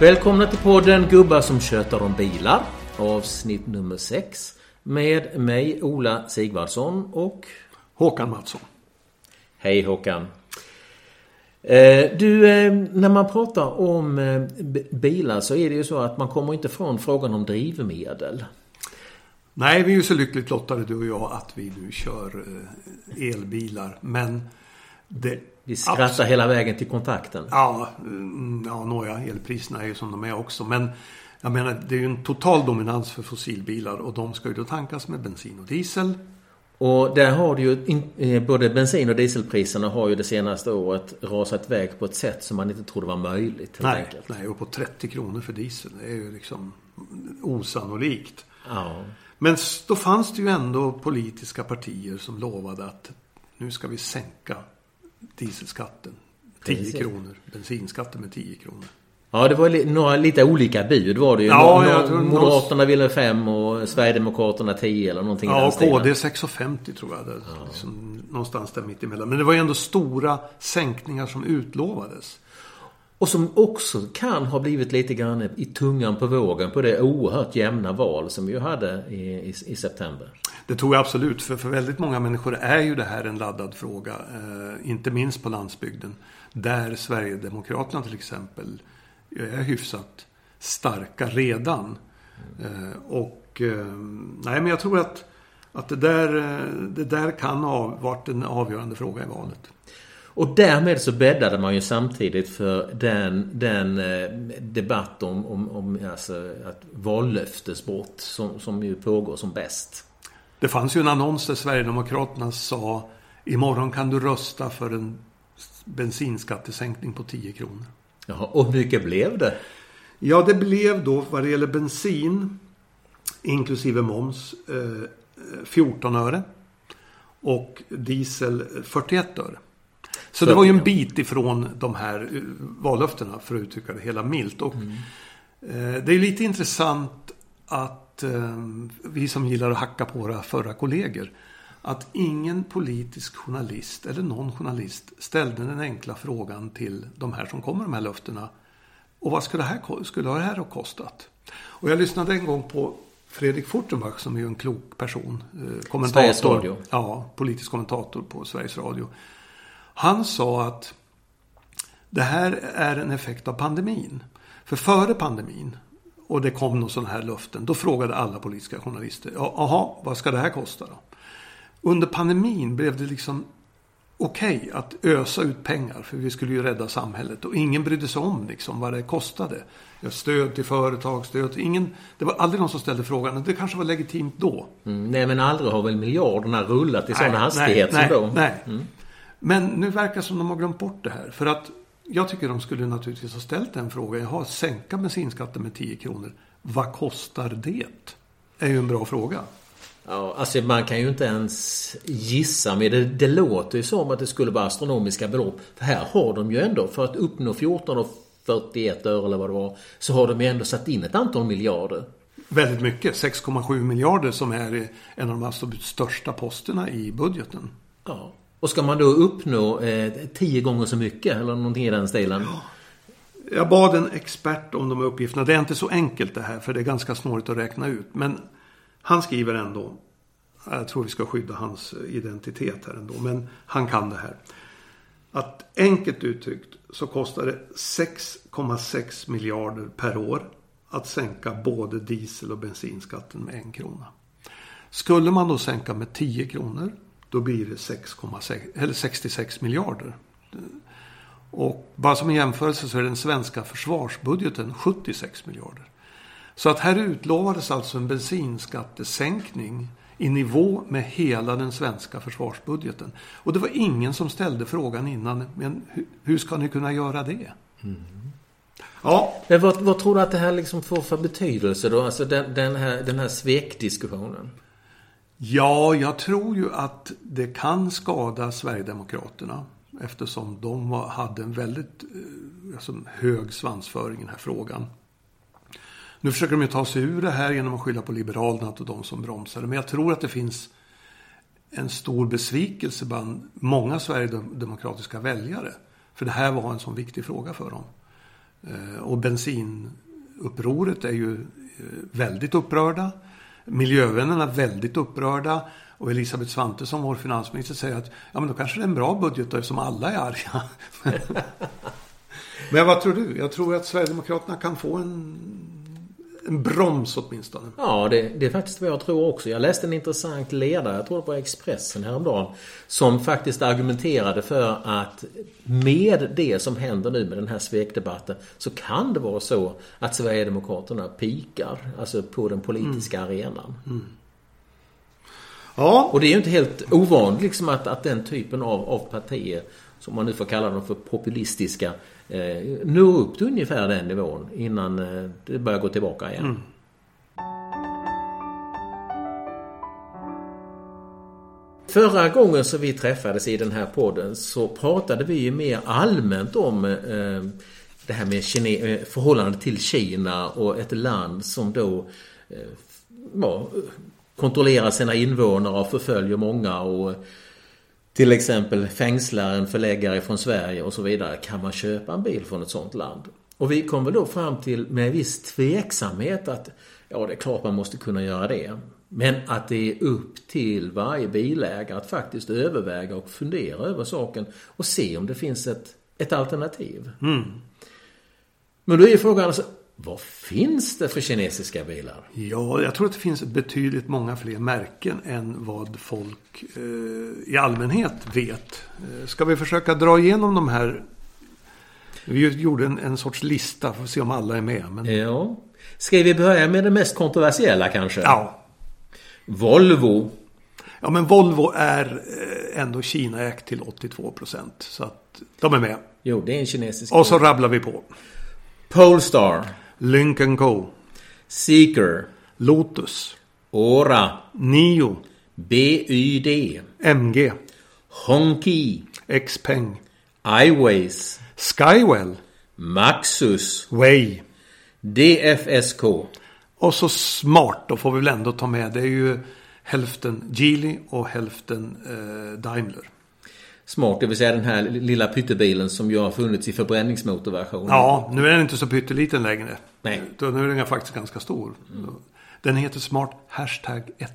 Välkomna till podden Gubbar som tjötar om bilar. Avsnitt nummer 6. Med mig Ola Sigvardsson och Håkan Mattsson. Hej Håkan. Eh, du, eh, när man pratar om eh, bilar så är det ju så att man kommer inte från frågan om drivmedel. Nej, vi är ju så lyckligt lottade du och jag att vi nu kör elbilar. Men det vi skrattar absolut. hela vägen till kontakten. Ja, mm, ja, nåja, elpriserna är ju som de är också. Men jag menar, det är ju en total dominans för fossilbilar och de ska ju då tankas med bensin och diesel. Och där har du ju, in, eh, både bensin och dieselpriserna har ju det senaste året rasat iväg på ett sätt som man inte trodde var möjligt. Nej, enkelt. nej, och på 30 kronor för diesel. Det är ju liksom osannolikt. Ja. Men då fanns det ju ändå politiska partier som lovade att nu ska vi sänka dieselskatten. 10 kronor. Bensinskatten med 10 kronor. Ja, det var några lite olika bud var det ju. Ja, Nå tror Moderaterna ville 5 och Sverigedemokraterna 10 eller någonting Ja, KD 6,50 tror jag. Det, ja. liksom, någonstans där mitt emellan. Men det var ju ändå stora sänkningar som utlovades. Och som också kan ha blivit lite grann i tungan på vågen på det oerhört jämna val som vi ju hade i, i, i, september. Det tror jag absolut. För, för väldigt många människor är ju det här en laddad fråga. Eh, inte minst på landsbygden. Där Sverigedemokraterna till exempel är hyfsat starka redan. Mm. och eh, nej men jag tror att, att det, där, eh, det där kan ha varit en avgörande fråga i valet. Och därmed så bäddade man ju samtidigt för den, den debatt om, om, om alltså, att vallöftesbrott som, som ju pågår som bäst. Det fanns ju en annons där Sverigedemokraterna sa Imorgon kan du rösta för en bensinskattesänkning på 10 kronor. Jaha, och mycket blev det? Ja, det blev då vad det gäller bensin inklusive moms eh, 14 öre. Och diesel 41 öre. Så det var ju en bit ifrån de här eh, vallöftena för att uttrycka det hela milt. Och, mm. eh, det är lite intressant att eh, vi som gillar att hacka på våra förra kollegor att ingen politisk journalist eller någon journalist ställde den enkla frågan till de här som kommer de här löftena. Och vad skulle det här, skulle det här ha kostat? Och jag lyssnade en gång på Fredrik Fortenbach som är ju en klok person. Eh, kommentator. Radio. Ja, politisk kommentator på Sveriges Radio. Han sa att det här är en effekt av pandemin. För före pandemin och det kom några sådana här löften. Då frågade alla politiska journalister. Jaha, vad ska det här kosta då? Under pandemin blev det liksom okej okay att ösa ut pengar för vi skulle ju rädda samhället och ingen brydde sig om liksom vad det kostade. Stöd till företag, stöd till ingen. Det var aldrig någon som ställde frågan. Det kanske var legitimt då. Mm, nej men aldrig har väl miljarderna rullat i sådana hastighet nej, som då. Nej. Mm. Men nu verkar det som de har glömt bort det här. För att jag tycker de skulle naturligtvis ha ställt den frågan. Jaha, sänka bensinskatten med 10 kronor. Vad kostar det? är ju en bra fråga. Ja, alltså man kan ju inte ens gissa men det. Det låter ju som att det skulle vara astronomiska belopp. För här har de ju ändå, för att uppnå 14 och 41 öre eller vad det var, så har de ju ändå satt in ett antal miljarder. Väldigt mycket. 6,7 miljarder som är en av de absolut största posterna i budgeten. Ja. Och ska man då uppnå eh, tio gånger så mycket eller någonting i den stilen? Ja. Jag bad en expert om de här uppgifterna. Det är inte så enkelt det här för det är ganska snårigt att räkna ut. Men han skriver ändå, jag tror vi ska skydda hans identitet här ändå, men han kan det här. Att enkelt uttryckt så kostar det 6,6 miljarder per år att sänka både diesel och bensinskatten med en krona. Skulle man då sänka med 10 kronor då blir det 6,6 eller 66 miljarder. Och bara som en jämförelse så är den svenska försvarsbudgeten 76 miljarder. Så att här utlovades alltså en bensinskattesänkning i nivå med hela den svenska försvarsbudgeten. Och det var ingen som ställde frågan innan, men hur ska ni kunna göra det? Mm. Ja. Men vad, vad, tror du att det här liksom får för betydelse då? Alltså den, den här, den här svekdiskussionen? Ja, jag tror ju att det kan skada Sverigedemokraterna. Eftersom de hade en väldigt eh, alltså, hög svansföring i den här frågan. Nu försöker de ju ta sig ur det här genom att skylla på Liberalerna och de som bromsade. Men jag tror att det finns en stor besvikelse bland många sverigedemokratiska väljare. För det här var en sån viktig fråga för dem. Eh, och bensinupproret är ju eh, väldigt upprörda. Miljövännerna väldigt upprörda. Och Elisabeth Svantesson, vår finansminister, säger att ja, men då kanske det är en bra budget då, eftersom alla är arga. men vad tror du? Jag tror att Sverigedemokraterna kan få en en broms åtminstone. Ja, det, det, är faktiskt vad jag tror också. Jag läste en intressant ledare, jag tror det var Expressen häromdagen, som faktiskt argumenterade för att med det som händer nu med den här svekdebatten så kan det vara så att Sverigedemokraterna pikar, alltså på den politiska mm. arenan. Mm. Ja. Och det är ju inte helt ovanligt liksom att, att den typen av, av partier, som man nu får kalla dem för populistiska, eh, når upp till ungefär den nivån innan eh, det börjar gå tillbaka igen. Mm. Förra gången som vi träffades i den här podden så pratade vi ju mer allmänt om eh, det här med Kine eh, förhållandet till Kina och ett land som då eh, ja, kontrollerar sina invånare och förföljer många och till exempel fängslar en förläggare från Sverige och så vidare. Kan man köpa en bil från ett sådant land? Och vi kom väl då fram till med viss tveksamhet att ja, det är klart man måste kunna göra det. Men att det är upp till varje bilägare att faktiskt överväga och fundera över saken och se om det finns ett, ett alternativ. Mm. Men då är frågan alltså, vad finns det för kinesiska bilar? Ja, jag tror att det finns betydligt många fler märken än vad folk eh, i allmänhet vet. Eh, ska vi försöka dra igenom de här? Vi gjorde en, en sorts lista för att se om alla är med. Men... Ja. Ska vi börja med det mest kontroversiella kanske? Ja. Volvo. Ja, men Volvo är eh, ändå Kinaägt till 82 procent. Så att de är med. Jo, det är en kinesisk. Och så rabblar vi på. Polestar. Lincoln Co. Seeker. Lotus. Ora. Nio. BYD. MG. Honky. Xpeng. iWays. Skywell. Maxus. Way. DFSK. Och så smart, då får vi väl ändå ta med. Det är ju hälften Geely och hälften eh, Daimler smart. Det vill säga den här lilla pyttebilen som ju har funnits i förbränningsmotorversionen. Ja, nu är den inte så pytteliten längre. Nej. Nu är den faktiskt ganska stor. Mm. Den heter Smart Hashtag 1.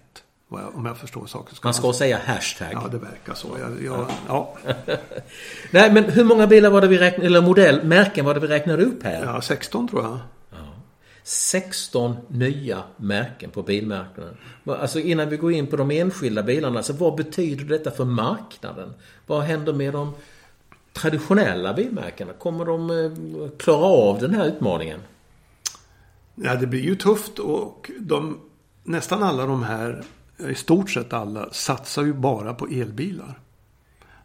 Om jag förstår saken. Ska man ska man... säga hashtag. Ja, det verkar så. Jag, jag, ja. Nej, men hur många bilar var det vi räknade, eller modell, märken var det vi räknade upp här? Ja, 16 tror jag. 16 nya märken på bilmarknaden. Alltså innan vi går in på de enskilda bilarna, alltså vad betyder detta för marknaden? Vad händer med de traditionella bilmärkena? Kommer de eh, klara av den här utmaningen? Ja, det blir ju tufft och de, nästan alla de här, i stort sett alla, satsar ju bara på elbilar.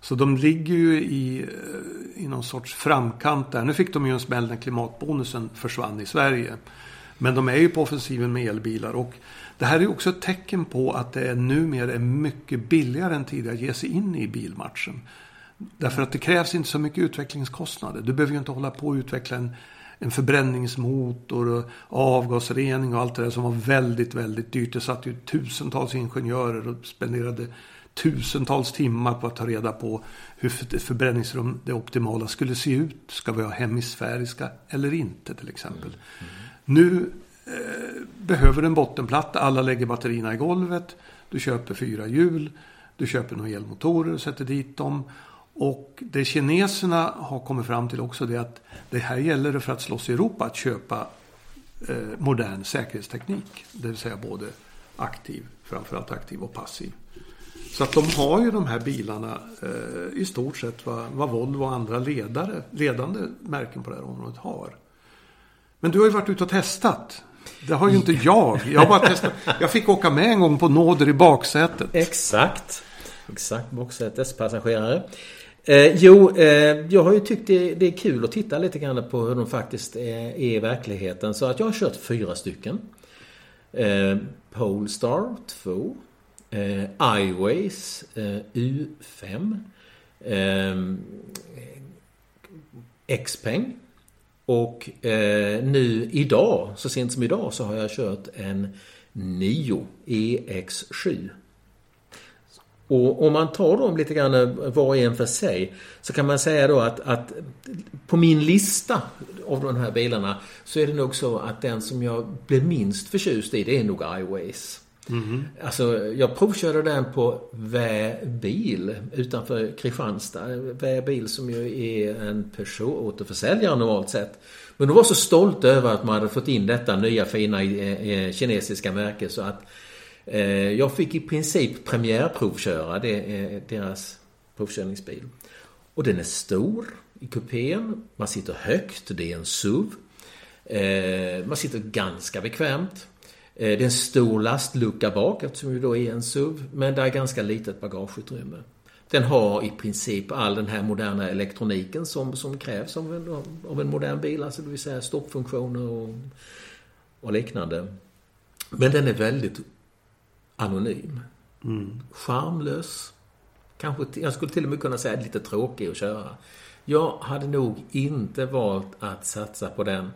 Så de ligger ju i, eh, i någon sorts framkant där. Nu fick de ju en smäll när klimatbonusen försvann i Sverige. Men de är ju på offensiven med elbilar. Och det här är också ett tecken på att det är numera är mycket billigare än tidigare att ge sig in i bilmatchen. Därför att det krävs inte så mycket utvecklingskostnader. Du behöver ju inte hålla på och utveckla en, en förbränningsmotor och avgasrening och allt det där som var väldigt, väldigt dyrt. Det satt ju tusentals ingenjörer och spenderade tusentals timmar på att ta reda på hur ett förbränningsrum det optimala skulle se ut. Ska vi ha hemisfäriska eller inte till exempel. Mm. Mm. Nu eh, behöver du en bottenplatta. Alla lägger batterierna i golvet. Du köper fyra hjul. Du köper några elmotorer och sätter dit dem. Och det kineserna har kommit fram till också det är att det här gäller det för att slåss i Europa att köpa eh, modern säkerhetsteknik. Det vill säga både aktiv, framförallt aktiv och passiv. Så att de har ju de här bilarna eh, i stort sett vad, vad Volvo och andra ledare, ledande märken på det här området har. Men du har ju varit ute och testat. Det har ju inte jag. Jag bara testat. Jag fick åka med en gång på nåder i baksätet. Exakt. Exakt, baksätespassagerare. Eh, jo, eh, jag har ju tyckt det, det, är kul att titta lite grann på hur de faktiskt är, är i verkligheten. Så att jag har kört fyra stycken. Eh, Polestar 2. Eh, iWays eh, U5. Eh, Xpeng och eh, nu idag, så sent som idag, så har jag kört en 9 EX7. Och om man tar dem lite grann eh, var och en för sig så kan man säga då att, att på min lista av de här bilarna så är det nog så att den som jag blev minst förtjust i det är nog iWays. Mm. Alltså, jag provkörde den på Väbil utanför Kristianstad. Väbil som ju är en Peugeot-återförsäljare normalt sett. Men de var så stolta över att man hade fått in detta nya fina eh, eh kinesiska märke så att eh, jag fick i princip premiärprovköra det, eh, deras provkörningsbil. Och den är stor i kupén. Man sitter högt, det är en SUV. Eh, man sitter ganska bekvämt. Eh, det är en stor lastlucka bak eftersom det då är en SUV. Men det är ganska litet bagageutrymme. Den har i princip all den här moderna elektroniken som, som krävs av en, av en modern bil. Alltså det vill säga stoppfunktioner och, och liknande. Men den är väldigt anonym. Mm. Charmlös. Kanske, jag skulle till och med kunna säga lite tråkig att köra. Jag hade nog inte valt att satsa på den.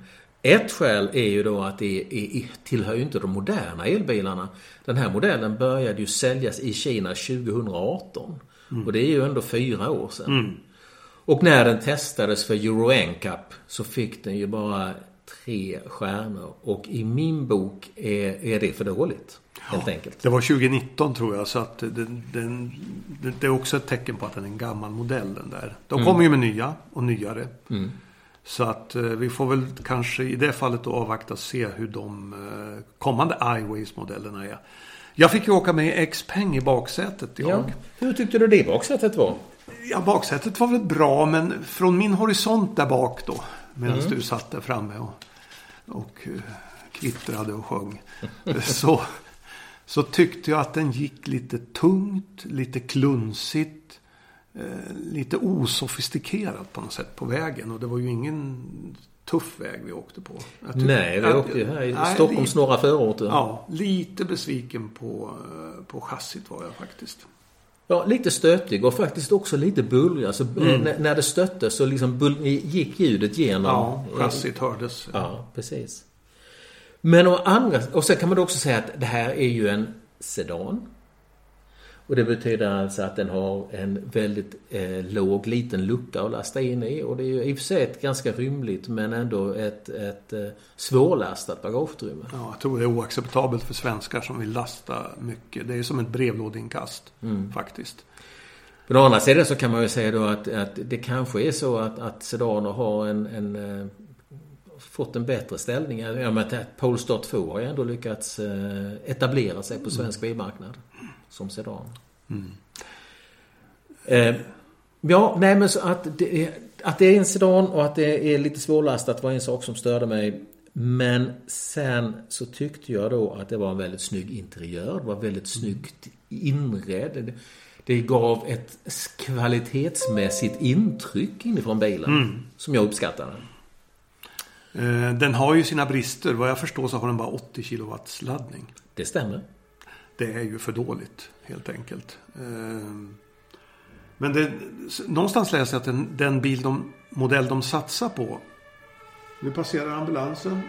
Ett skäl är ju då att det är, tillhör ju inte de moderna elbilarna. Den här modellen började ju säljas i Kina 2018. Mm. Och det är ju ändå fyra år sedan. Mm. Och när den testades för Euro NCAP så fick den ju bara tre stjärnor. Och i min bok är, är det för dåligt. Helt enkelt. Det var 2019 tror jag. Så att den, den, det är också ett tecken på att den är en gammal modell den där. De mm. kommer ju med nya och nyare. Mm. Så att eh, vi får väl kanske i det fallet då avvakta och se hur de eh, kommande iWays-modellerna är. Jag fick ju åka med Xpeng i baksätet jag. Ja. Hur tyckte du det baksätet var? Ja, baksätet var väl bra men från min horisont där bak då. Medan mm. du satt där framme och, och uh, kvittrade och sjöng. så, så tyckte jag att den gick lite tungt, lite klunsigt. Eh, lite osofistikerat på något sätt på vägen. Och det var ju ingen tuff väg vi åkte på. Nej, vi åkte ju här i nej, Stockholms lite, norra förorter. Ja, lite besviken på, eh, på chassit var jag faktiskt. Ja, lite stötig och faktiskt också lite bullrig. Alltså, mm. när, det stötte så liksom gick ljudet genom. Ja, chassit hördes. Ja, precis. Men å andra och sen kan man också säga att det här är ju en sedan. Och det betyder alltså att den har en väldigt eh, låg liten lucka att lasta in i. Och det är ju i och för sig ett ganska rymligt men ändå ett, ett eh, svårlastat bagageutrymme. Ja, jag tror det är oacceptabelt för svenskar som vill lasta mycket. Det är som ett brevlådeinkast mm. faktiskt. På den andra sidan så kan man ju säga då att, att det kanske är så att, att sedaner har en, en eh, fått en bättre ställning. Jag menar att Polestar 2 har ju ändå lyckats eh, etablera sig på svensk mm. Som sedan. Mm. Eh, ja, nej men så att det, att det är en sedan och att det är lite svårlastat var en sak som störde mig. Men sen så tyckte jag då att det var en väldigt snygg interiör. Det var väldigt snyggt inredd. Det gav ett kvalitetsmässigt intryck inifrån bilen. Mm. Som jag uppskattade. Eh, den har ju sina brister. Vad jag förstår så har den bara 80 kW laddning. Det stämmer det är ju för dåligt helt enkelt. Ehm, men det, någonstans läser jag att den, den bil de, modell de satsar på. Nu passerar ambulansen.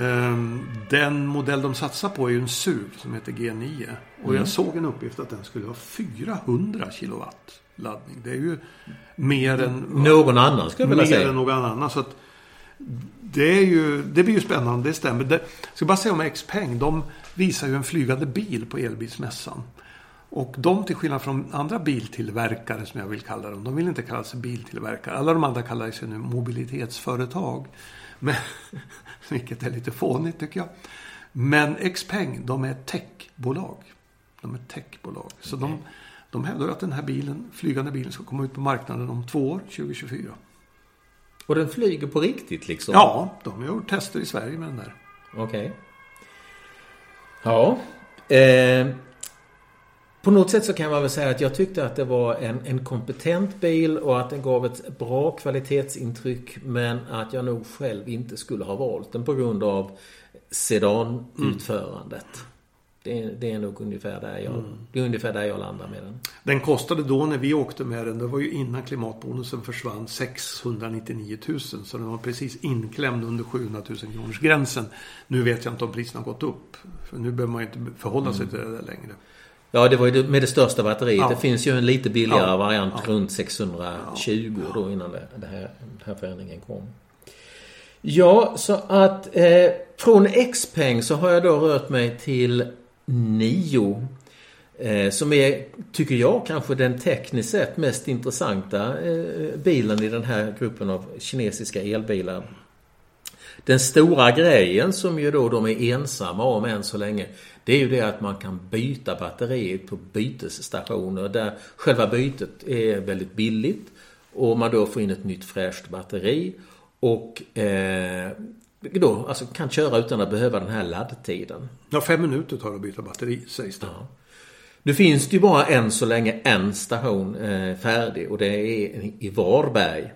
Ehm, den modell de satsar på är ju en SUV som heter G9. Och mm. jag såg en uppgift att den skulle ha 400 kilowatt laddning. Det är ju mer än... Någon annan skulle jag vilja säga. Mer än någon annan. Så att det, är ju, det blir ju spännande, det stämmer. Det, jag ska bara säga om Xpeng. De visar ju en flygande bil på elbilsmässan. Och de till skillnad från andra biltillverkare som jag vill kalla dem. De vill inte kalla sig biltillverkare. Alla de andra kallar sig nu mobilitetsföretag. Men, vilket är lite fånigt tycker jag. Men Xpeng, de är techbolag. De är techbolag. Så okay. de, de hävdar att den här bilen, flygande bilen ska komma ut på marknaden om två år, 2024. Och den flyger på riktigt liksom? Ja, de har gjort tester i Sverige med den där. Okej. Okay. Ja. Eh, på något sätt så kan man väl säga att jag tyckte att det var en, en kompetent bil och att den gav ett bra kvalitetsintryck. Men att jag nog själv inte skulle ha valt den på grund av sedanutförandet. Mm. Det, det, är nog ungefär där, jag, mm. det är ungefär där jag landar med den. Den kostade då när vi åkte med den, det var ju innan klimatbonusen försvann, 699 000. Så den var precis inklämd under 700 000 kronors gränsen. Nu vet jag inte om priserna har gått upp. För nu behöver man ju inte förhålla sig mm. till det där längre. Ja, det var ju med det största batteriet. Ja. Det finns ju en lite billigare Ja. variant Ja. runt 620 då innan det, det här, den här förändringen kom. Ja, så att eh, från Xpeng så har jag då rört mig till Nio. Eh, som är, tycker jag, kanske den tekniskt sett mest intressanta eh, bilen i den här gruppen av kinesiska elbilar. Den stora grejen som ju då de är ensamma om än så länge det är ju det att man kan byta batteriet på bytesstationer där själva bytet är väldigt billigt och man då får in ett nytt fräscht batteri och eh, då alltså kan köra utan att behöva den här laddtiden. Ja, fem minuter tar det att byta batteri sägs det. Ja. Nu finns det ju bara än så länge en station eh, färdig och det är i Varberg.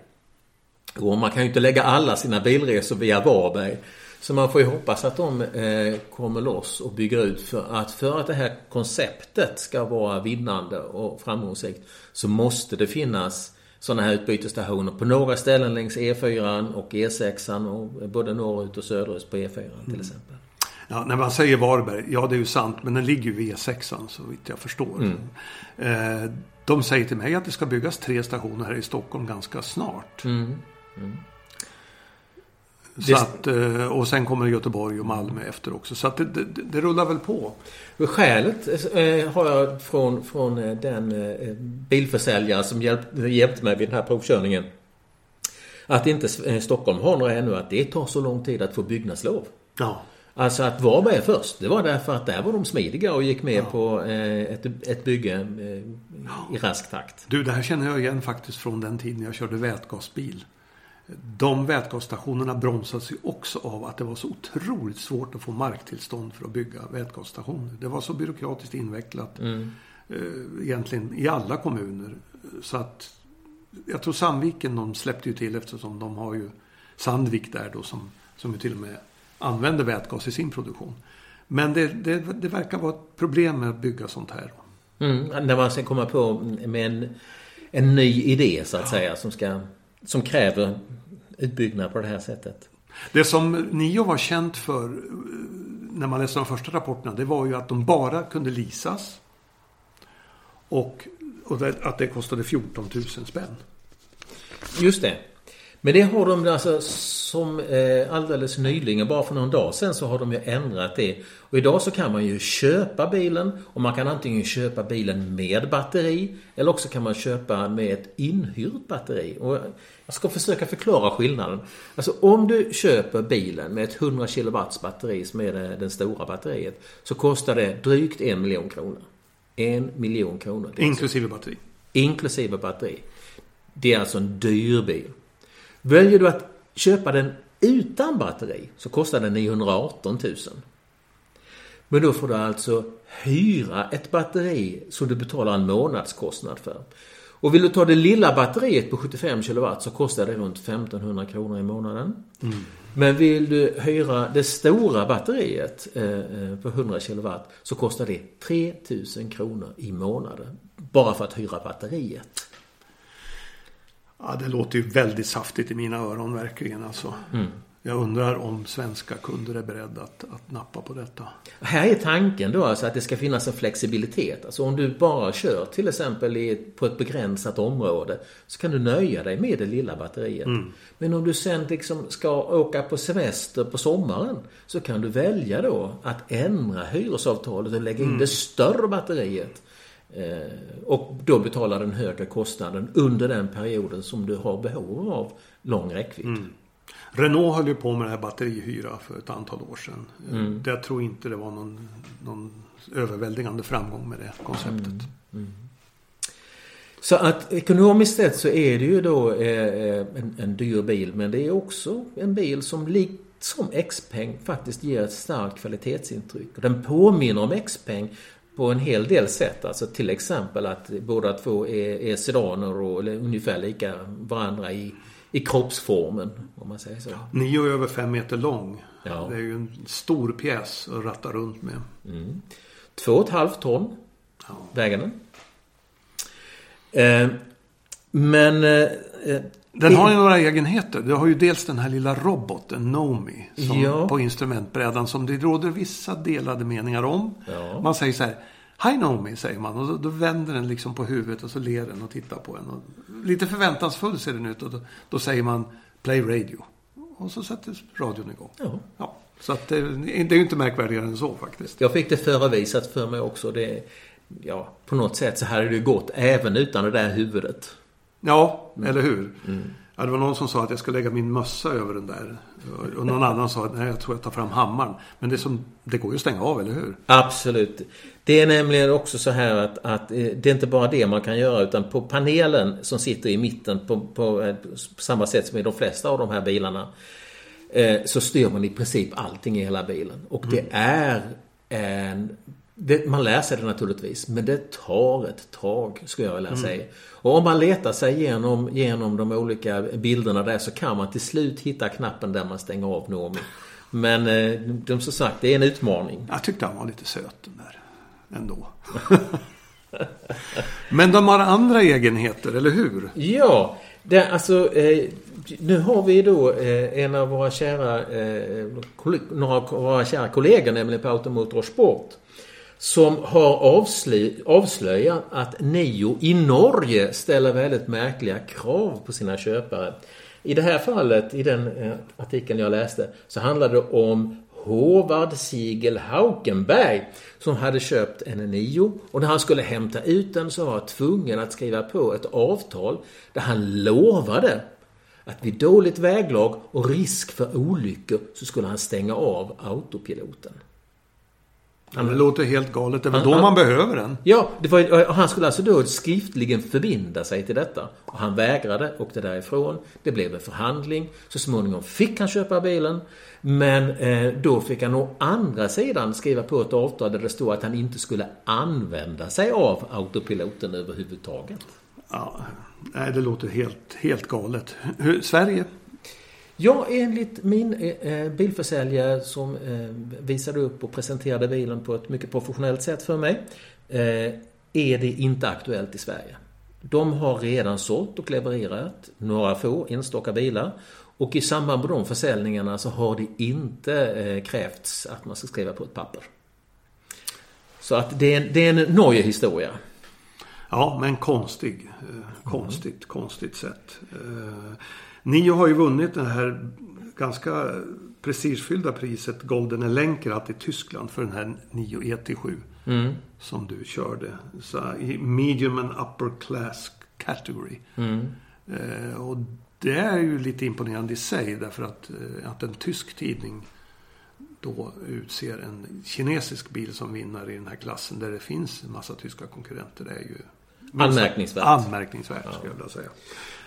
Och man kan ju inte lägga alla sina bilresor via Varberg. Så man får ju hoppas att de eh, kommer loss och bygger ut. För att, för att det här konceptet ska vara vinnande och framgångsrikt så måste det finnas sådana här utbytesstationer på några ställen längs E4 och E6 och både norrut och söderut på E4 till exempel. Ja, när man säger Varberg, ja det är ju sant, men den ligger ju vid E6 så vitt jag förstår. Eh, de säger till mig att det ska byggas tre stationer här i Stockholm ganska snart. Så att, eh, och sen kommer Göteborg och Malmö efter också. Så att det, det, det rullar väl på. Skälet eh, har jag från, från eh, den bilförsäljare som hjälp, hjälpte mig vid den här provkörningen. Att inte Stockholm har några ännu, att det tar så lång tid att få byggnadslov. Ja. Alltså att Varberg är först, det var därför att där var de smidiga och gick med på eh, ett, ett bygge i rask takt. Du, det här känner jag igen faktiskt från den tiden jag körde vätgasbil. De vätgasstationerna bromsades ju också av att det var så otroligt svårt att få marktillstånd för att bygga vätgasstationer. Det var så byråkratiskt invecklat Mm. eh, egentligen i alla kommuner. Så att jag tror Sandviken de släppte ju till eftersom de har ju Sandvik där då som, som ju till och med använder vätgas i sin produktion. Men det, det, det verkar vara ett problem med att bygga sånt här. Mm, när man ska komma på med en, en ny idé så att säga som, ska, som kräver utbyggnad på det här sättet. Det som Nio var känt för eh, när man läste de första rapporterna det var ju att de bara kunde leasas. Och, och det, att det kostade 14 000 spänn. Just det. Men det har de alltså som eh, alldeles nyligen, bara för någon dag sedan, så har de ju ändrat det. Och idag så kan man ju köpa bilen och man kan antingen köpa bilen med batteri eller också kan man köpa med ett inhyrt batteri. Och jag ska försöka förklara skillnaden. Alltså om du köper bilen med ett 100 kW batteri som är det, den stora batteriet så kostar det drygt en miljon kronor. En miljon kronor. Är Inklusive batteri. inklusive batteri. Det är alltså en dyr bil. Väljer du att köpa den utan batteri så kostar den 918 000. Men då får du alltså hyra ett batteri som du betalar en månadskostnad för. Och vill du ta det lilla batteriet på 75 kW så kostar det runt 1500 kronor i månaden. Men vill du hyra det stora batteriet eh, eh, på 100 kW så kostar det 3000 kronor i månaden. Bara för att hyra batteriet. Ja, det låter ju väldigt saftigt i mina öron verkligen alltså. Jag undrar om svenska kunder är beredda att, att nappa på detta. Här är tanken då alltså att det ska finnas en flexibilitet. Alltså om du bara kör till exempel i, på ett begränsat område så kan du nöja dig med det lilla batteriet. Men om du sen liksom ska åka på semester på sommaren så kan du välja då att ändra hyresavtalet och lägga in det större batteriet. Eh, och då betala den högre kostnaden under den perioden som du har behov av lång räckvidd. Renault höll ju på med det här batterihyra för ett antal år sedan. Jag tror inte det var någon, någon överväldigande framgång med det konceptet. Så att ekonomiskt sett så är det ju då eh, en, en dyr bil men det är också en bil som likt som Xpeng faktiskt ger ett starkt kvalitetsintryck. Och den påminner om Xpeng på en hel del sätt. Alltså till exempel att båda två är, är sedaner och ungefär lika varandra i, i kroppsformen. Om man säger så. Nio är över fem meter lång. Ja. Det är ju en stor pjäs att ratta runt med. Två och ett halvt ton väger den. Eh, men... Eh, Den har ju några egenheter. Du har ju dels den här lilla roboten Nomi som Ja. på instrumentbrädan som det råder vissa delade meningar om. Ja. Man säger så här. Hi Naomi, säger man. Och då, då, vänder den liksom på huvudet och så ler den och tittar på en. Och lite förväntansfull ser den ut och då, då säger man Play Radio. Och så sätter radion igång. Ja. ja. Så att det, det är ju inte märkvärdigare än så faktiskt. Jag fick det förevisat för mig också. Det, ja, på något sätt så hade det gått även utan det där huvudet. Ja, mm. eller hur? Mm. Ja, det var någon som sa att jag ska lägga min mössa över den där. Och någon annan sa att nej, jag tror jag tar fram hammaren. Men det, som, det går ju att stänga av, eller hur? Absolut. Det är nämligen också så här att, att eh, det är inte bara det man kan göra utan på panelen som sitter i mitten på, på, på eh, samma sätt som i de flesta av de här bilarna. Eh, så styr man i princip allting i hela bilen. Och det mm. är en det, man lär sig det naturligtvis, men det tar ett tag skulle jag vilja mm. säga. Och om man letar sig genom, genom de olika bilderna där så kan man till slut hitta knappen där man stänger av Noomi. Men eh, de, som sagt, det är en utmaning. Jag tyckte han var lite söt den där. Ändå. men de har andra egenheter, eller hur? Ja, det, alltså eh, nu har vi då eh, en av våra kära, eh, några av våra kära kollegor, nämligen på Automotor Sport som har avslöjat att Nio i Norge ställer väldigt märkliga krav på sina köpare. I det här fallet, i den eh, artikeln jag läste, så handlade det om Håvard Sigel Haukenberg som hade köpt en Nio och när han skulle hämta ut den så var han tvungen att skriva på ett avtal där han lovade att vid dåligt väglag och risk för olyckor så skulle han stänga av autopiloten. Ja, det låter helt galet. Det är väl då man behöver den? Ja, var, han skulle alltså då skriftligen förbinda sig till detta. Och han vägrade, åkte därifrån. Det blev en förhandling. Så småningom fick han köpa bilen. Men eh, då fick han å andra sidan skriva på ett avtal där det stod att han inte skulle använda sig av autopiloten överhuvudtaget. Ja, nej, det låter helt, helt galet. Hur, Sverige? Ja, enligt min eh, eh, bilförsäljare som eh, visade upp och presenterade bilen på ett mycket professionellt sätt för mig eh, är det inte aktuellt i Sverige. De har redan sålt och levererat några få enstaka bilar och i samband med de försäljningarna så har det inte eh, krävts att man ska skriva på ett papper. Så att det är, det är en Norge-historia. Ja, men konstig. Eh, konstigt, mm. konstigt sätt. Eh, Nio har ju vunnit det här ganska prestigefyllda priset Golden Elenkerat i Tyskland för den här Nio ET7. Mm. Som du körde. Så I medium and upper class category. Mm. Eh, och det är ju lite imponerande i sig därför att, eh, att en tysk tidning då utser en kinesisk bil som vinnare i den här klassen där det finns en massa tyska konkurrenter. Det är ju Anmärkningsvärt. Anmärkningsvärt ja. skulle jag vilja säga.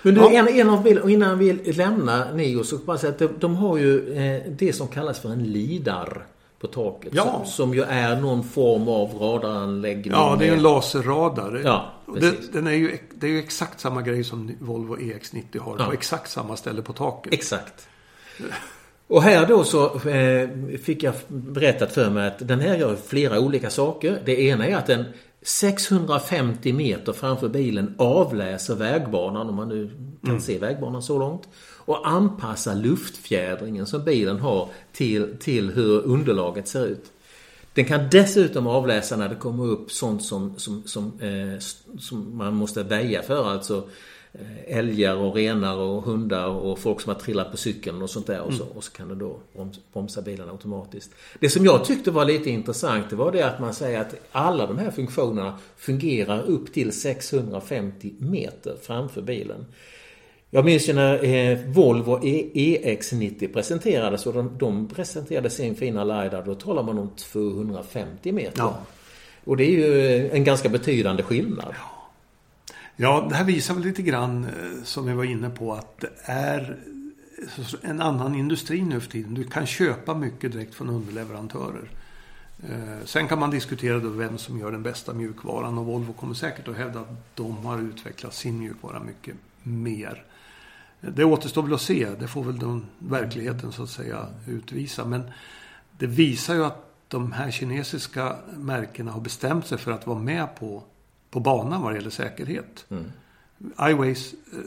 Men du, ja. en, en av bilen, innan vi lämnar Neo så kan man säga att de, de har ju eh, det som kallas för en lidar på taket. Ja. Som, som ju är någon form av radaranläggning. Ja, det är en laserradar. Ja, det, den är ju, det är ju exakt samma grej som Volvo EX90 har. Ja. På exakt samma ställe på taket. Exakt. Och här då så eh, fick jag berättat för mig att den här gör flera olika saker. Det ena är att den 650 meter framför bilen avläser vägbanan, om man nu kan mm. se vägbanan så långt. Och anpassar luftfjädringen som bilen har till, till hur underlaget ser ut. Den kan dessutom avläsa när det kommer upp sånt som, som, som, eh, som man måste väja för. Alltså älgar och renar och hundar och folk som har trillat på cykeln och sånt där. Och så, mm. och så kan det då bromsa bilen automatiskt. Det som jag tyckte var lite intressant det var det att man säger att alla de här funktionerna fungerar upp till 650 meter framför bilen. Jag minns ju när eh, Volvo EX90 e presenterades och de, de presenterade sin fina LiDAR. Då talar man om 250 meter. Ja. Och det är ju en ganska betydande skillnad. Ja. Ja, det här visar väl lite grann eh, som vi var inne på att det är en annan industri nu för tiden. Du kan köpa mycket direkt från underleverantörer. Eh, sen kan man diskutera då vem som gör den bästa mjukvaran och Volvo kommer säkert att hävda att de har utvecklat sin mjukvara mycket mer. Eh, det återstår väl att se. Det får väl den verkligheten så att säga utvisa. Men det visar ju att de här kinesiska märkena har bestämt sig för att vara med på på banan vad det gäller säkerhet. Mm. iWays, eh,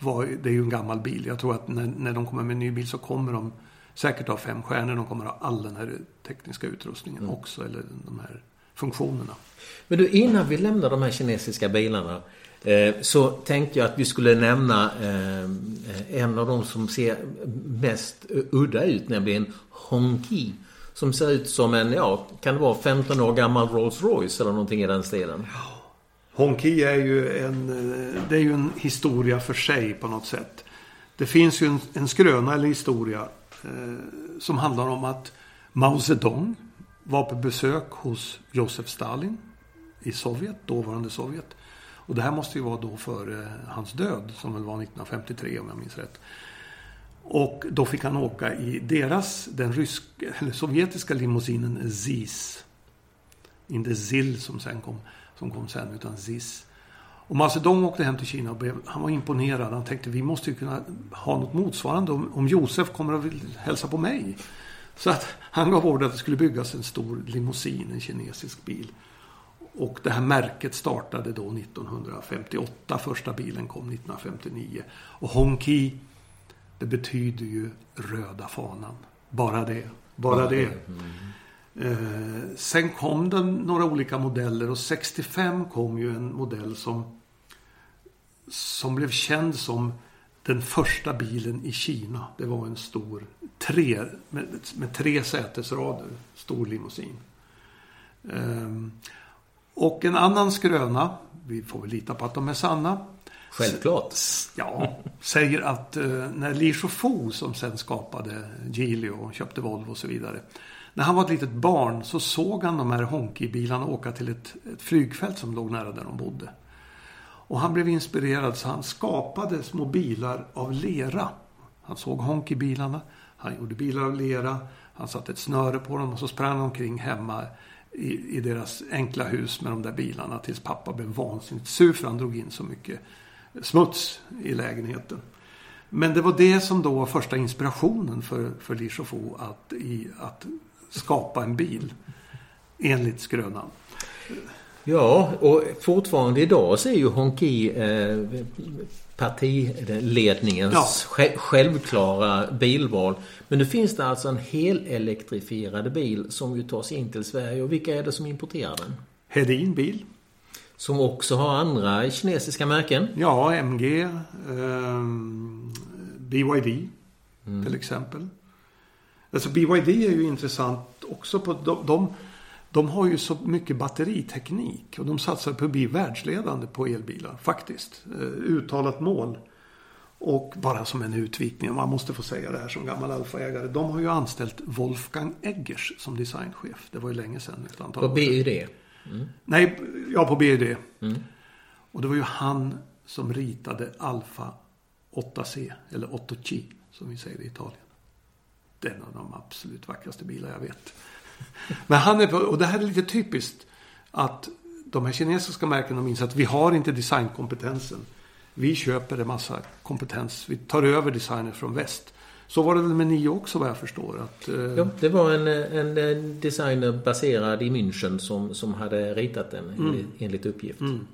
var, det är ju en gammal bil. Jag tror att när, när de kommer med en ny bil så kommer de säkert ha fem stjärnor. De kommer ha all den här tekniska utrustningen mm. också. Eller de här funktionerna. Men du, innan vi lämnar de här kinesiska bilarna eh, så tänkte jag att vi skulle nämna eh, en av de som ser mest udda ut, nämligen Hongqi. Som ser ut som en, ja, kan det vara 15 år gammal Rolls Royce eller någonting i den stilen? Honki är ju en, eh, det är ju en historia för sig på något sätt. Det finns ju en, en skröna eller historia eh, som handlar om att Mao Zedong var på besök hos Josef Stalin i Sovjet, dåvarande Sovjet. Och det här måste ju vara då före hans död, som väl var 1953 om jag minns rätt. Och då fick han åka i deras, den rysk, eller sovjetiska limousinen ZIS. Inte ZIL som sen kom, som kom sen, utan ZIS. Och Mao Zedong åkte hem till Kina och blev, han var imponerad. Han tänkte vi måste ju kunna ha något motsvarande om, om Josef kommer och vill hälsa på mig. Så att han gav order att det skulle byggas en stor limousin, en kinesisk bil. Och det här märket startade då 1958. Första bilen kom 1959. Och Hongqi, det betyder ju röda fanan. Bara det. Bara det. Eh, sen kom det några olika modeller och 65 kom ju en modell som som blev känd som den första bilen i Kina. Det var en stor tre, med, med tre sätesrader, stor limousin. Um, och en annan skröna, vi får väl lita på att de är sanna. Självklart. Ja, säger att uh, när Li Shufu som sen skapade Geely och köpte Volvo och så vidare. När han var ett litet barn så såg han de här Honky-bilarna åka till ett, ett flygfält som låg nära där de bodde. Och han blev inspirerad så han skapade små bilar av lera. Han såg Honky-bilarna, han gjorde bilar av lera, han satte ett snöre på dem och så sprang han omkring hemma i, i deras enkla hus med de där bilarna tills pappa blev vansinnigt sur för han drog in så mycket smuts i lägenheten. Men det var det som då var första inspirationen för, för Li Shufu att, i, att skapa en bil. Enligt skrönan. Ja, och fortfarande idag så är ju Honki eh, partiledningens ja. självklara bilval. Men nu finns det alltså en helelektrifierad bil som ju tas in till Sverige. Och vilka är det som importerar den? Hedin bil. Som också har andra kinesiska märken? Ja, MG, eh, BYD mm. till exempel. Alltså BYD är ju intressant också på de, de de har ju så mycket batteriteknik och de satsar på att bli världsledande på elbilar faktiskt. Eh, uttalat mål. Och bara som en utvikning, man måste få säga det här som gammal alfaägare. De har ju anställt Wolfgang Eggers som designchef. Det var ju länge sedan. Ett antal på BYD? Mm. Nej, ja på BYD. Mm. Och det var ju han som ritade Alfa 8C, eller 8C som vi säger i Italien. Den av de absolut vackraste bilar jag vet. Men han är, och det här är lite typiskt. Att de här kinesiska märkena minns att vi har inte designkompetensen. Vi köper en massa kompetens. Vi tar över designer från väst. Så var det väl med Nio också vad jag förstår. Att, eh... Ja, det var en, en designer baserad i München som, som hade ritat den mm. enligt, enligt uppgift. Mm.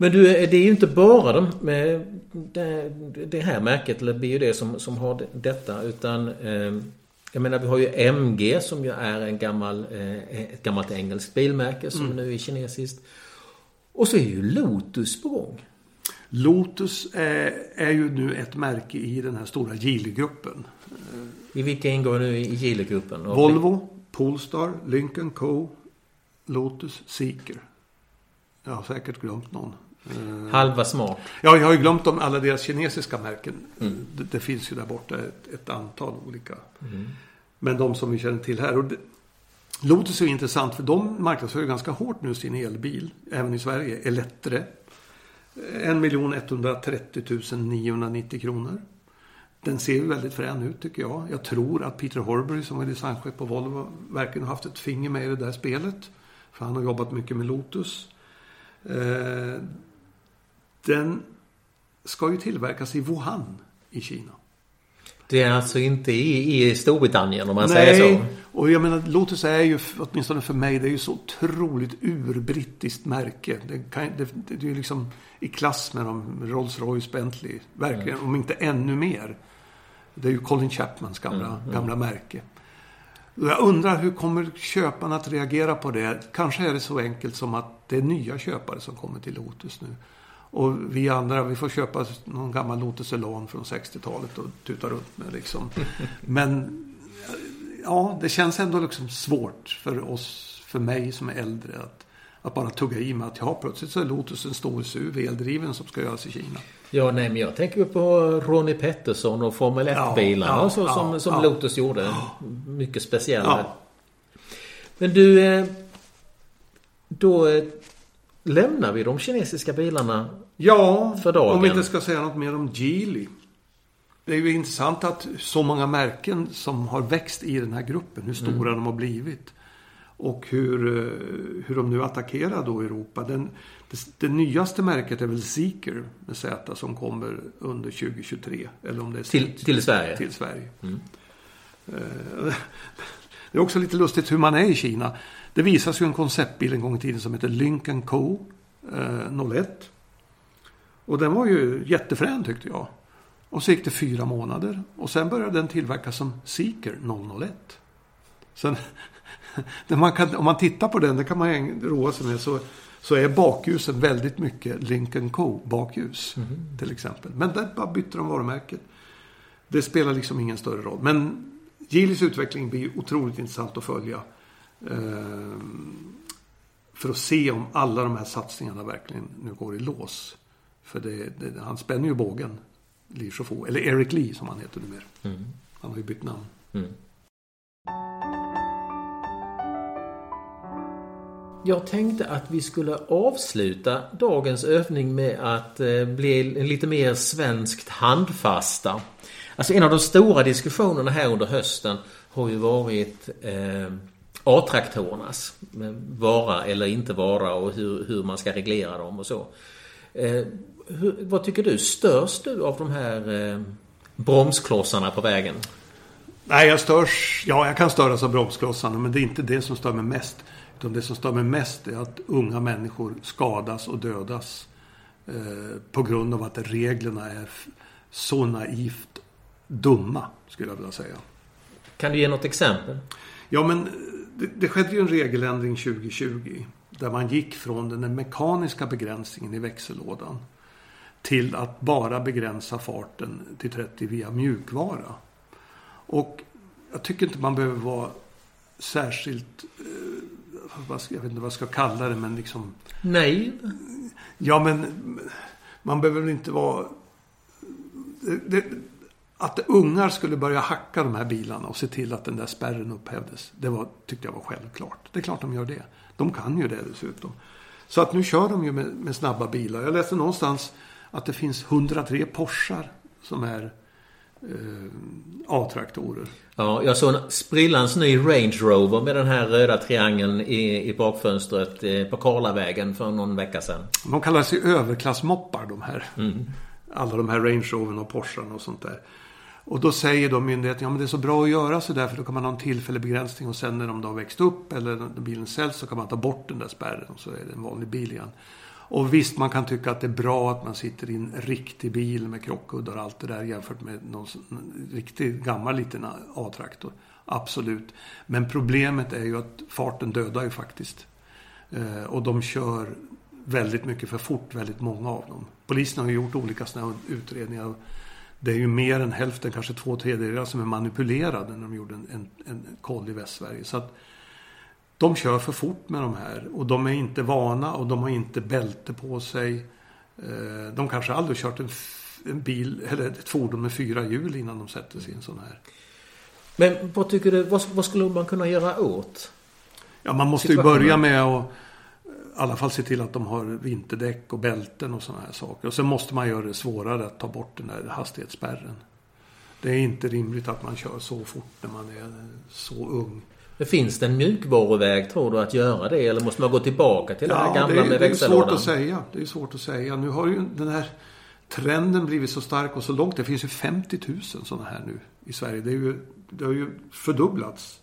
Men du, det är ju inte bara de, det, det här märket, eller BUD, som, som har detta. Utan eh, jag menar vi har ju MG som ju är en gammal, eh, ett gammalt engelskt bilmärke som mm. nu är kinesiskt. Och så är ju Lotus på gång. Lotus är, är ju nu ett märke i den här stora Geely-gruppen. I vilka ingår nu i Geely-gruppen? Volvo, Polestar, Lincoln Co, Lotus, Seeker. Jag har säkert glömt någon. Eh, Halva smart. Ja, jag har ju glömt om alla deras kinesiska märken. Mm. Det, det, finns ju där borta ett, ett antal olika. Mm. Men de som vi känner till här. Och det, Lotus är intressant för de marknadsför ganska hårt nu sin elbil. Även i Sverige. Elettre. 1 130 990 kronor. Den ser ju väldigt frän ut tycker jag. Jag tror att Peter Horbury som är designchef på Volvo verkligen har haft ett finger med i det där spelet. För han har jobbat mycket med Lotus. Den ska ju tillverkas i Wuhan i Kina. Det är alltså inte i, i Storbritannien om man Nej, säger så? och jag menar Lotus är ju, åtminstone för mig, det är ju så otroligt urbrittiskt märke. Det, kan, det, det är ju liksom i klass med de Rolls-Royce, Bentley. Verkligen, mm. om inte ännu mer. Det är ju Colin Chapmans gamla, mm, mm. gamla märke. Jag undrar hur kommer köparna att reagera på det? Kanske är det så enkelt som att det är nya köpare som kommer till Lotus nu. Och vi andra, vi får köpa någon gammal Lotus Elan från 60-talet och tuta runt med liksom. Men ja, det känns ändå liksom svårt för oss, för mig som är äldre att, att bara tugga i med att ja, plötsligt så är Lotus en stor SUV eldriven som ska göras i Kina. Ja, nej, men jag tänker på Ronnie Pettersson och Formel 1-bilarna ja, ja, så, som, ja, som Lotus gjorde. Mycket speciella. Men du, eh, då eh, lämnar vi de kinesiska bilarna Ja, för dagen. om vi inte ska säga något mer om Geely. Det är ju intressant att så många märken som har växt i den här gruppen, hur stora mm. de har blivit. Och hur, eh, hur de nu attackerar då Europa. Den, det, det nyaste märket är väl Seeker med Z som kommer under 2023. Eller om det är till, till Sverige? Till Sverige. Mm. Eh, det är också lite lustigt hur man är i Kina. Det visas ju en konceptbil en gång i tiden som heter Lincoln Co. 01. Och den var ju jättefrän tyckte jag. Och så gick det fyra månader. Och sen började den tillverkas som Seeker 001. Sen, man kan, om man tittar på den, det kan man roa sig med, så, så är bakljusen väldigt mycket Lincoln Co. bakljus. Mm. Till exempel. Men där bara bytte de varumärket. Det spelar liksom ingen större roll. Men Geelys utveckling blir otroligt intressant att följa. Ehm, för att se om alla de här satsningarna verkligen nu går i lås. För det, det, han spänner ju bågen. Li Shofo, eller Eric Lee som han heter numera. Mm. Han har ju bytt namn. Mm. Jag tänkte att vi skulle avsluta dagens övning med att eh, bli lite mer svenskt handfasta. Alltså en av de stora diskussionerna här under hösten har ju varit eh, A-traktorernas vara eller inte vara och hur, hur man ska reglera dem och så. Eh, hur, vad tycker du? Störs du av de här eh, bromsklossarna på vägen? Nej, jag störs. Ja, jag kan störas av bromsklossarna, men det är inte det som stör mig mest. Utan det som stör mig mest är att unga människor skadas och dödas eh, på grund av att reglerna är så naivt dumma, skulle jag vilja säga. Kan du ge något exempel? Ja, men det, det skedde ju en regeländring 2020 där man gick från den mekaniska begränsningen i växellådan till att bara begränsa farten till 30 via mjukvara. Och jag tycker inte man behöver vara särskilt, eh, jag vet inte vad jag ska kalla det, men liksom... Nej. Ja, men man behöver väl inte vara... Det, att ungar skulle börja hacka de här bilarna och se till att den där spärren upphävdes. Det var, tyckte jag var självklart. Det är klart de gör det. De kan ju det dessutom. Så att nu kör de ju med, med snabba bilar. Jag läste någonstans att det finns 103 Porschar som är eh, A-traktorer. Ja, jag såg en sprillans ny Range Rover med den här röda triangeln i, i bakfönstret eh, på Karlavägen för någon vecka sedan. De kallas ju överklassmoppar de här. Mm. Alla de här Range Rovern och Porscharna och sånt där. Och då säger då myndigheten, ja men det är så bra att göra så där för då kan man ha en tillfällig begränsning och sen när de då har växt upp eller när bilen säljs så kan man ta bort den där spärren och så är det en vanlig bil igen. Och visst, man kan tycka att det är bra att man sitter i en riktig bil med krockkuddar och allt det där jämfört med någon riktigt gammal liten A-traktor. Absolut. Men problemet är ju att farten dödar ju faktiskt. Eh, och de kör väldigt mycket för fort, väldigt många av dem. Polisen har ju gjort olika sådana utredningar. Det är ju mer än hälften, kanske två tredjedelar som är manipulerade när de gjorde en, en, en koll i Västsverige. Så att de kör för fort med de här och de är inte vana och de har inte bälte på sig. Eh, de kanske aldrig kört en, en bil eller ett fordon med fyra hjul innan de sätter sig i en sån här. Men vad tycker du, vad, vad skulle man kunna göra åt? Ja, man måste ju börja med att alla fall se till att de har vinterdäck och bälten och sådana här saker. Och sen måste man göra det svårare att ta bort den där hastighetsspärren. Det är inte rimligt att man kör så fort när man är så ung. Finns det en mjukvaruväg tror du att göra det? Eller måste man gå tillbaka till ja, det här gamla det, med växellådan? Det är svårt att säga. Det är svårt att säga. Nu har ju den här trenden blivit så stark och så långt. Det finns ju 50 000 sådana här nu i Sverige. Det, är ju, det har ju fördubblats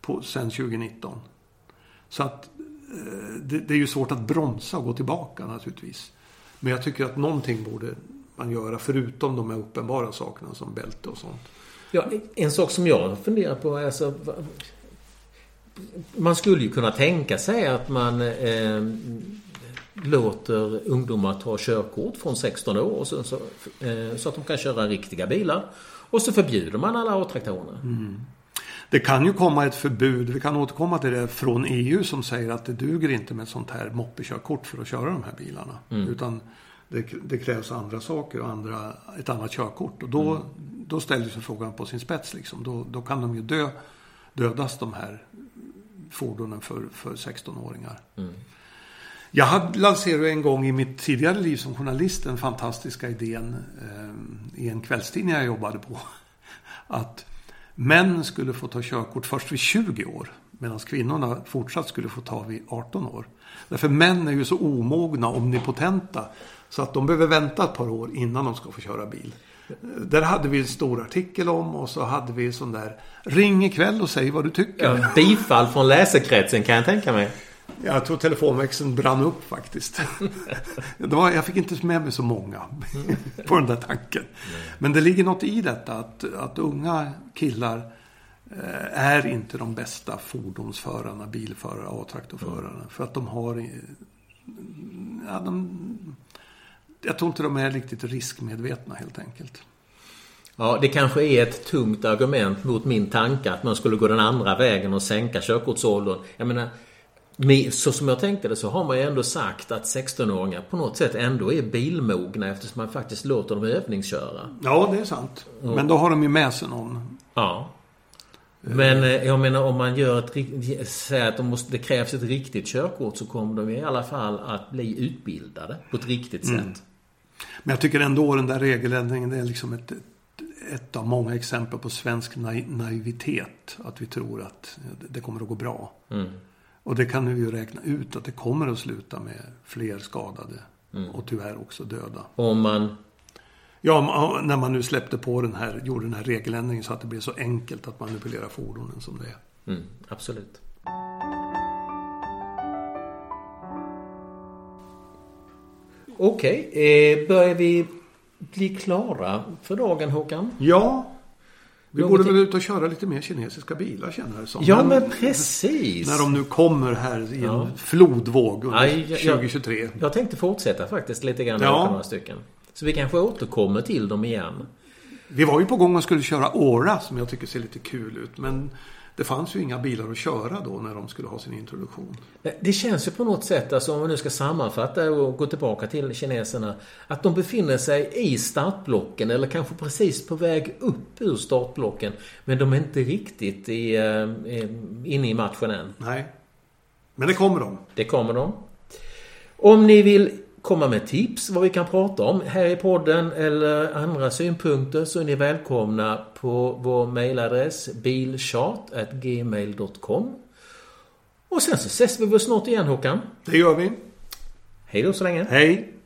på, sedan 2019. Så att det, det, är ju svårt att bromsa och gå tillbaka naturligtvis. Men jag tycker att någonting borde man göra förutom de här uppenbara sakerna som bälte och sånt. Ja, en sak som jag funderar på är alltså man skulle ju kunna tänka sig att man eh, låter ungdomar ta körkort från 16 år och så, så, eh, så, att de kan köra riktiga bilar. Och så förbjuder man alla A-traktorerna. Mm. Det kan ju komma ett förbud, vi kan återkomma till det, från EU som säger att det duger inte med ett sånt här moppekörkort för att köra de här bilarna. Mm. Utan det, det, krävs andra saker och andra, ett annat körkort. Och då, mm. då ställer sig frågan på sin spets. Liksom. Då, då kan de ju dö, dödas de här fordonen för, för 16-åringar. Mm. Jag lanserade en gång i mitt tidigare liv som journalist den fantastiska idén eh, i en kvällstidning jag jobbade på. Att män skulle få ta körkort först vid 20 år. Medan kvinnorna fortsatt skulle få ta vid 18 år. Därför män är ju så omogna, omnipotenta. Så att de behöver vänta ett par år innan de ska få köra bil. Där hade vi en stor artikel om och så hade vi sån där Ring ikväll och säg vad du tycker. Ja, bifall från läsekretsen kan jag tänka mig. Jag tror telefonväxeln brann upp faktiskt. var, jag fick inte med mig så många på den där tanken. Men det ligger något i detta att, att unga killar eh, är inte de bästa fordonsförarna, bilförare och traktorförarna. Mm. För att de har... Ja, de, jag tror inte de är riktigt riskmedvetna helt enkelt. Ja, det kanske är ett tungt argument mot min tanke att man skulle gå den andra vägen och sänka körkortsåldern. Jag menar, så som jag tänkte det så har man ju ändå sagt att 16-åringar på något sätt ändå är bilmogna eftersom man faktiskt låter dem övningsköra. Ja, det är sant. Men då har de ju med sig någon. Ja. Men eh, jag menar om man gör ett säger att de måste, det krävs ett riktigt körkort så kommer de i alla fall att bli utbildade på ett riktigt mm. sätt. Men jag tycker ändå den där regeländringen är liksom ett, ett av många exempel på svensk naivitet. Att vi tror att det kommer att gå bra. Mm. Och det kan vi ju räkna ut att det kommer att sluta med fler skadade. Mm. Och tyvärr också döda. Om man... Ja, när man nu släppte på den här, gjorde den här regeländringen så att det blev så enkelt att manipulera fordonen som det är. Mm, absolut. Okej, okay, eh, börjar vi bli klara för dagen Håkan? Ja, vi borde väl ut och köra lite mer kinesiska bilar känner jag som. Ja men, precis. När de nu kommer här i en ja. flodvåg under Aj, jag, 2023. Jag, jag tänkte fortsätta faktiskt lite grann ja. några stycken. Så vi kanske återkommer till dem igen. Vi var ju på gång och skulle köra Åra som jag tycker ser lite kul ut. Men det fanns ju inga bilar att köra då när de skulle ha sin introduktion. Det känns ju på något sätt, alltså om vi nu ska sammanfatta och gå tillbaka till kineserna, att de befinner sig i startblocken eller kanske precis på väg upp ur startblocken. Men de är inte riktigt i, eh, inne i matchen än. Nej. Men det kommer de. Det kommer de. Om ni vill komma med tips vad vi kan prata om här i podden eller andra synpunkter så är ni välkomna på vår mejladress bilchat.gmail.com Och sen så ses vi väl snart igen Håkan? Det gör vi. Hej då så länge. Hej.